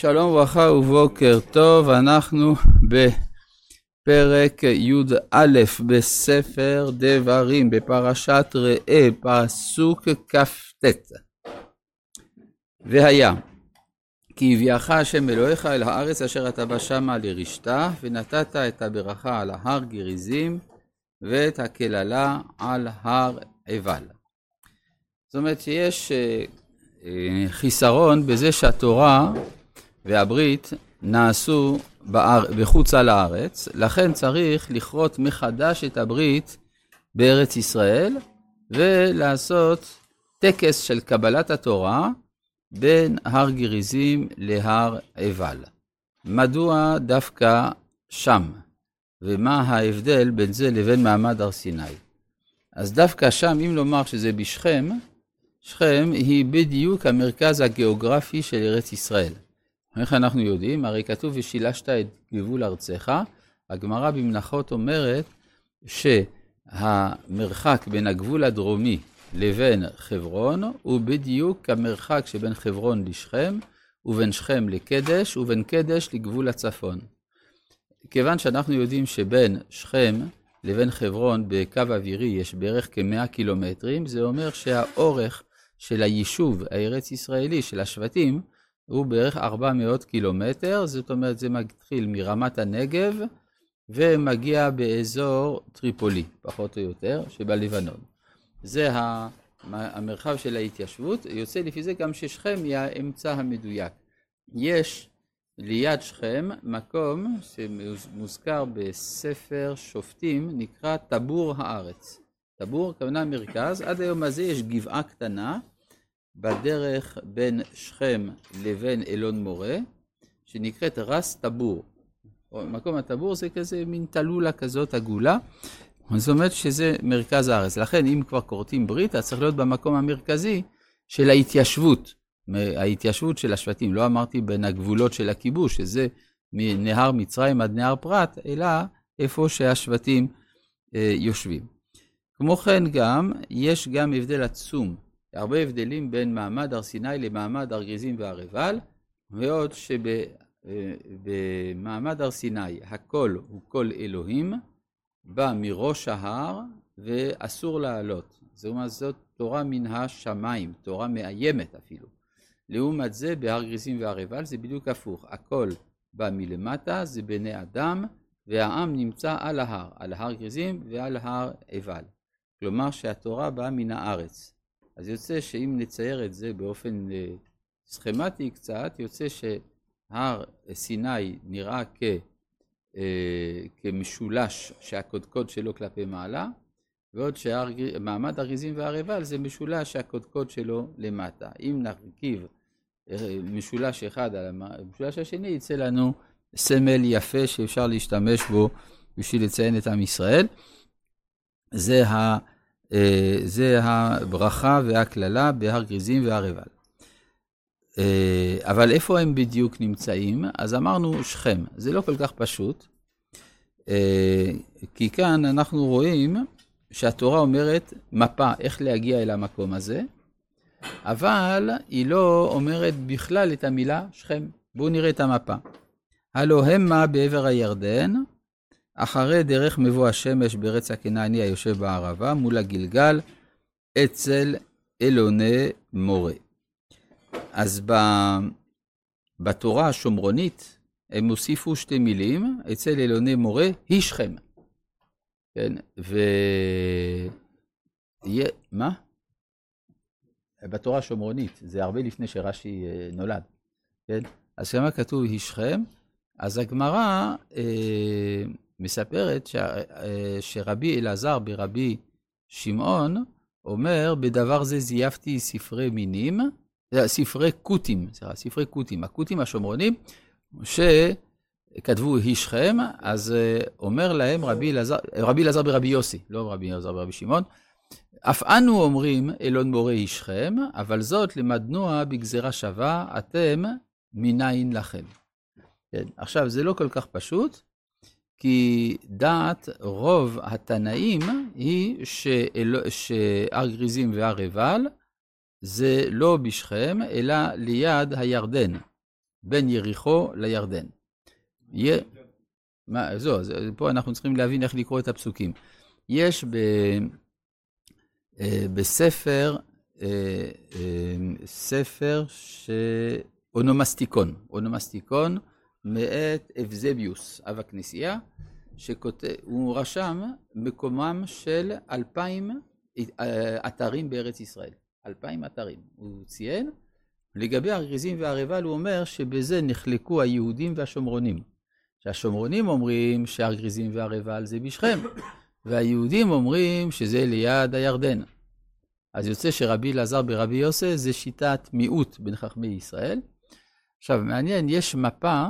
שלום וברכה ובוקר טוב, אנחנו בפרק י"א בספר דברים, בפרשת ראה, פסוק כ"ט. והיה, כי הביאך השם אלוהיך אל הארץ אשר אתה בא שמה לרשתה, ונתת את הברכה על ההר גריזים, ואת הקללה על הר עבל. זאת אומרת שיש אה, אה, חיסרון בזה שהתורה והברית נעשו בחוץ על הארץ, לכן צריך לכרות מחדש את הברית בארץ ישראל ולעשות טקס של קבלת התורה בין הר גריזים להר עבל. מדוע דווקא שם? ומה ההבדל בין זה לבין מעמד הר סיני? אז דווקא שם, אם לומר שזה בשכם, שכם היא בדיוק המרכז הגיאוגרפי של ארץ ישראל. איך אנחנו יודעים? הרי כתוב ושילשת את גבול ארצך. הגמרא במנחות אומרת שהמרחק בין הגבול הדרומי לבין חברון הוא בדיוק המרחק שבין חברון לשכם, ובין שכם לקדש, ובין קדש לגבול הצפון. כיוון שאנחנו יודעים שבין שכם לבין חברון בקו אווירי יש בערך כמאה קילומטרים, זה אומר שהאורך של היישוב הארץ ישראלי, של השבטים, הוא בערך 400 קילומטר, זאת אומרת זה מתחיל מרמת הנגב ומגיע באזור טריפולי, פחות או יותר, שבלבנון. זה המרחב של ההתיישבות, יוצא לפי זה גם ששכם היא האמצע המדויק. יש ליד שכם מקום שמוזכר בספר שופטים, נקרא טבור הארץ. טבור, כוונה מרכז, עד היום הזה יש גבעה קטנה בדרך בין שכם לבין אלון מורה, שנקראת רס טבור. מקום הטבור זה כזה מין תלולה כזאת עגולה, זאת אומרת שזה מרכז הארץ. לכן אם כבר כורתים ברית, אז צריך להיות במקום המרכזי של ההתיישבות, ההתיישבות של השבטים. לא אמרתי בין הגבולות של הכיבוש, שזה מנהר מצרים עד נהר פרת, אלא איפה שהשבטים אה, יושבים. כמו כן גם, יש גם הבדל עצום הרבה הבדלים בין מעמד הר סיני למעמד הר גריזים והר עיבל, ועוד שבמעמד הר סיני הקול הוא קול אלוהים, בא מראש ההר ואסור לעלות. זאת זאת תורה מן השמיים, תורה מאיימת אפילו. לעומת זה בהר גריזים והר עיבל זה בדיוק הפוך, הקול בא מלמטה, זה בני אדם, והעם נמצא על ההר, על הר גריזים ועל הר עיבל. כלומר שהתורה באה מן הארץ. אז יוצא שאם נצייר את זה באופן אה, סכמטי קצת, יוצא שהר סיני נראה כ, אה, כמשולש שהקודקוד שלו כלפי מעלה, ועוד שמעמד הריזים והר עיבל זה משולש שהקודקוד שלו למטה. אם נרכיב אה, משולש אחד על המשולש השני, יצא לנו סמל יפה שאפשר להשתמש בו בשביל לציין את עם ישראל. זה ה... אה, זה הברכה והקללה בהר גריזים והר עיבל. אה, אבל איפה הם בדיוק נמצאים? אז אמרנו שכם. זה לא כל כך פשוט, אה, כי כאן אנחנו רואים שהתורה אומרת מפה איך להגיע אל המקום הזה, אבל היא לא אומרת בכלל את המילה שכם. בואו נראה את המפה. הלא המה בעבר הירדן, אחרי דרך מבוא השמש ברץ הכנעני היושב בערבה, מול הגלגל, אצל אלוני מורה. אז ב... בתורה השומרונית, הם הוסיפו שתי מילים, אצל אלוני מורה, היא שכם. כן, ו... מה? בתורה השומרונית, זה הרבה לפני שרש"י אה, נולד, כן? אז שם כתוב היא שכם, אז הגמרא אה, מספרת ש, אה, שרבי אלעזר ברבי שמעון אומר, בדבר זה זייפתי ספרי מינים, אה, ספרי כותים, סליחה, ספרי כותים, הכותים השומרונים, שכתבו הישכם, אז אה, אומר להם רבי אלעזר, רבי אלעזר ברבי יוסי, לא רבי אלעזר ברבי שמעון, אף אנו אומרים אלון מורה אישכם, אבל זאת למדנוע בגזרה שווה, אתם מניין לכם. כן, עכשיו, זה לא כל כך פשוט, כי דעת רוב התנאים היא שהר גריזים והר עיבל זה לא בשכם, אלא ליד הירדן. בין יריחו לירדן. יה... מה, זו, פה אנחנו צריכים להבין איך לקרוא את הפסוקים. יש ב, אה, בספר, אה, אה, ספר ש... אונומסטיקון, אונומסטיקון מאת אבזביוס, אב הכנסייה, שהוא רשם מקומם של אלפיים אתרים בארץ ישראל. אלפיים אתרים. הוא ציין, לגבי הגריזים והרבל הוא אומר שבזה נחלקו היהודים והשומרונים. שהשומרונים אומרים שהר גריזים והרבל זה בשכם, והיהודים אומרים שזה ליד הירדן. אז יוצא שרבי אלעזר ברבי יוסף זה שיטת מיעוט בין חכמי ישראל. עכשיו, מעניין, יש מפה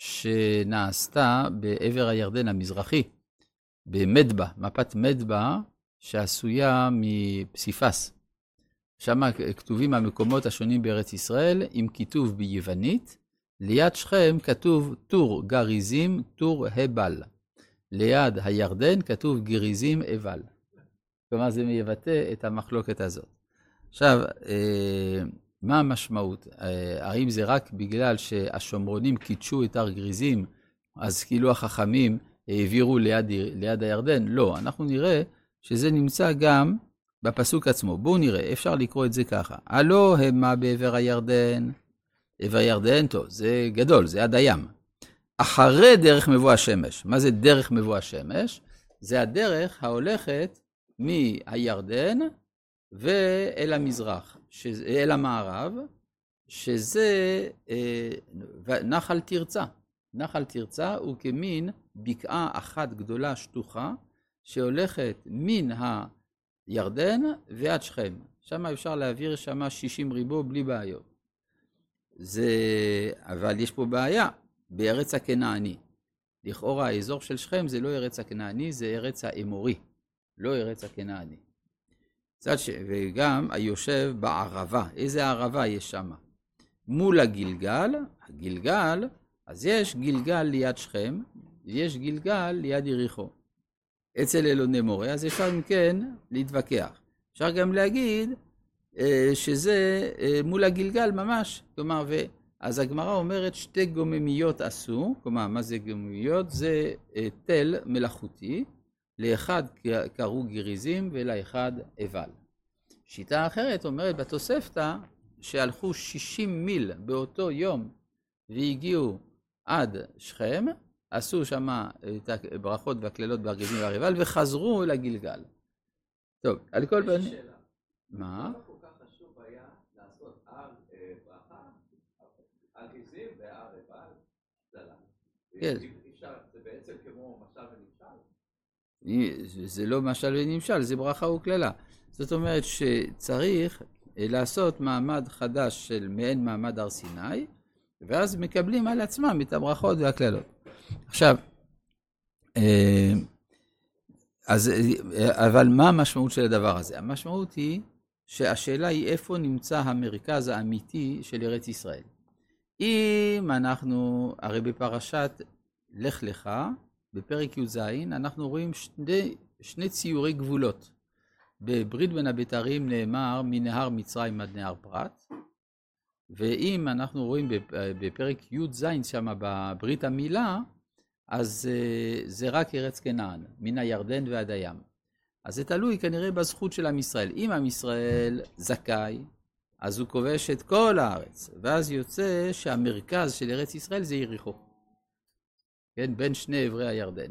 שנעשתה בעבר הירדן המזרחי, במדבה, מפת מדבה, שעשויה מפסיפס. שם כתובים המקומות השונים בארץ ישראל, עם כיתוב ביוונית. ליד שכם כתוב טור גריזים, טור הבל. ליד הירדן כתוב גריזים אבל. כלומר, זה מבטא את המחלוקת הזאת. עכשיו, אה, מה המשמעות? אה, האם זה רק בגלל שהשומרונים קידשו את הר גריזים, אז כאילו החכמים העבירו ליד, ליד הירדן? לא, אנחנו נראה שזה נמצא גם בפסוק עצמו. בואו נראה, אפשר לקרוא את זה ככה. הלא המה בעבר הירדן. עבר הירדן, טוב, זה גדול, זה עד הים. אחרי דרך מבוא השמש. מה זה דרך מבוא השמש? זה הדרך ההולכת מהירדן ואל המזרח, שזה, אל המערב, שזה אה, נחל תרצה. נחל תרצה הוא כמין בקעה אחת גדולה שטוחה, שהולכת מן הירדן ועד שכם. שם אפשר להעביר שם 60 ריבו בלי בעיות. זה, אבל יש פה בעיה, בארץ הכנעני. לכאורה האזור של שכם זה לא ארץ הכנעני, זה ארץ האמורי, לא ארץ הכנעני. צד ש... וגם היושב בערבה. איזה ערבה יש שם? מול הגלגל, הגלגל, אז יש גלגל ליד שכם, ויש גלגל ליד יריחו. אצל אלוני מורה, אז אפשר אם כן להתווכח. אפשר גם להגיד אה, שזה אה, מול הגלגל ממש, כלומר, ו... אז הגמרא אומרת שתי גוממיות עשו, כלומר, מה זה גוממיות? זה אה, תל מלאכותי, לאחד קראו גריזים ולאחד אבל. שיטה אחרת אומרת בתוספתא שהלכו 60 מיל באותו יום והגיעו עד שכם, עשו שם את הברכות והקללות והגריזים והריבל וחזרו לגלגל. טוב, על כל פנים... מה? כן. זה לא משל ונמשל, זה ברכה וקללה. זאת אומרת שצריך לעשות מעמד חדש של מעין מעמד הר סיני, ואז מקבלים על עצמם את הברכות והקללות. עכשיו, אה, אז, אבל מה המשמעות של הדבר הזה? המשמעות היא שהשאלה היא איפה נמצא המרכז האמיתי של ארץ ישראל. אם אנחנו, הרי בפרשת לך לך, בפרק י"ז, אנחנו רואים שני, שני ציורי גבולות. בברית בין הבתרים נאמר מנהר מצרים עד נהר פרת, ואם אנחנו רואים בפרק י"ז שם בברית המילה, אז אה, זה רק ארץ כנען, מן הירדן ועד הים. אז זה תלוי כנראה בזכות של עם ישראל. אם עם ישראל זכאי, אז הוא כובש את כל הארץ, ואז יוצא שהמרכז של ארץ ישראל זה יריחו. כן, בין שני אברי הירדן.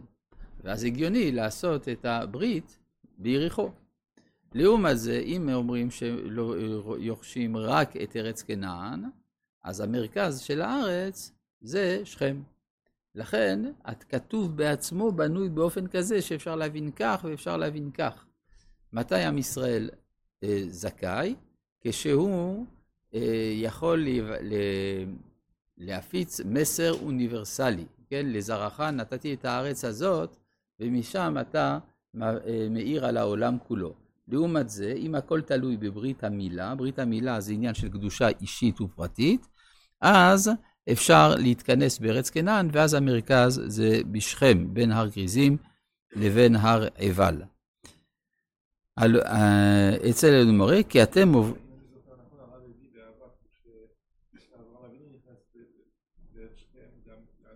ואז הגיוני לעשות את הברית ביריחו. לעומת זה, אם אומרים שיורשים רק את ארץ כנען, אז המרכז של הארץ זה שכם. לכן, הכתוב בעצמו בנוי באופן כזה שאפשר להבין כך ואפשר להבין כך. מתי עם ישראל אה, זכאי? כשהוא אה, יכול להפיץ מסר אוניברסלי, כן? לזרעך נתתי את הארץ הזאת, ומשם אתה אה, מאיר על העולם כולו. לעומת זה, אם הכל תלוי בברית המילה, ברית המילה זה עניין של קדושה אישית ופרטית, אז אפשר להתכנס בארץ כנען, ואז המרכז זה בשכם, בין הר גריזים לבין הר עיבל. אה, אצל אלוהים מורה, כי אתם...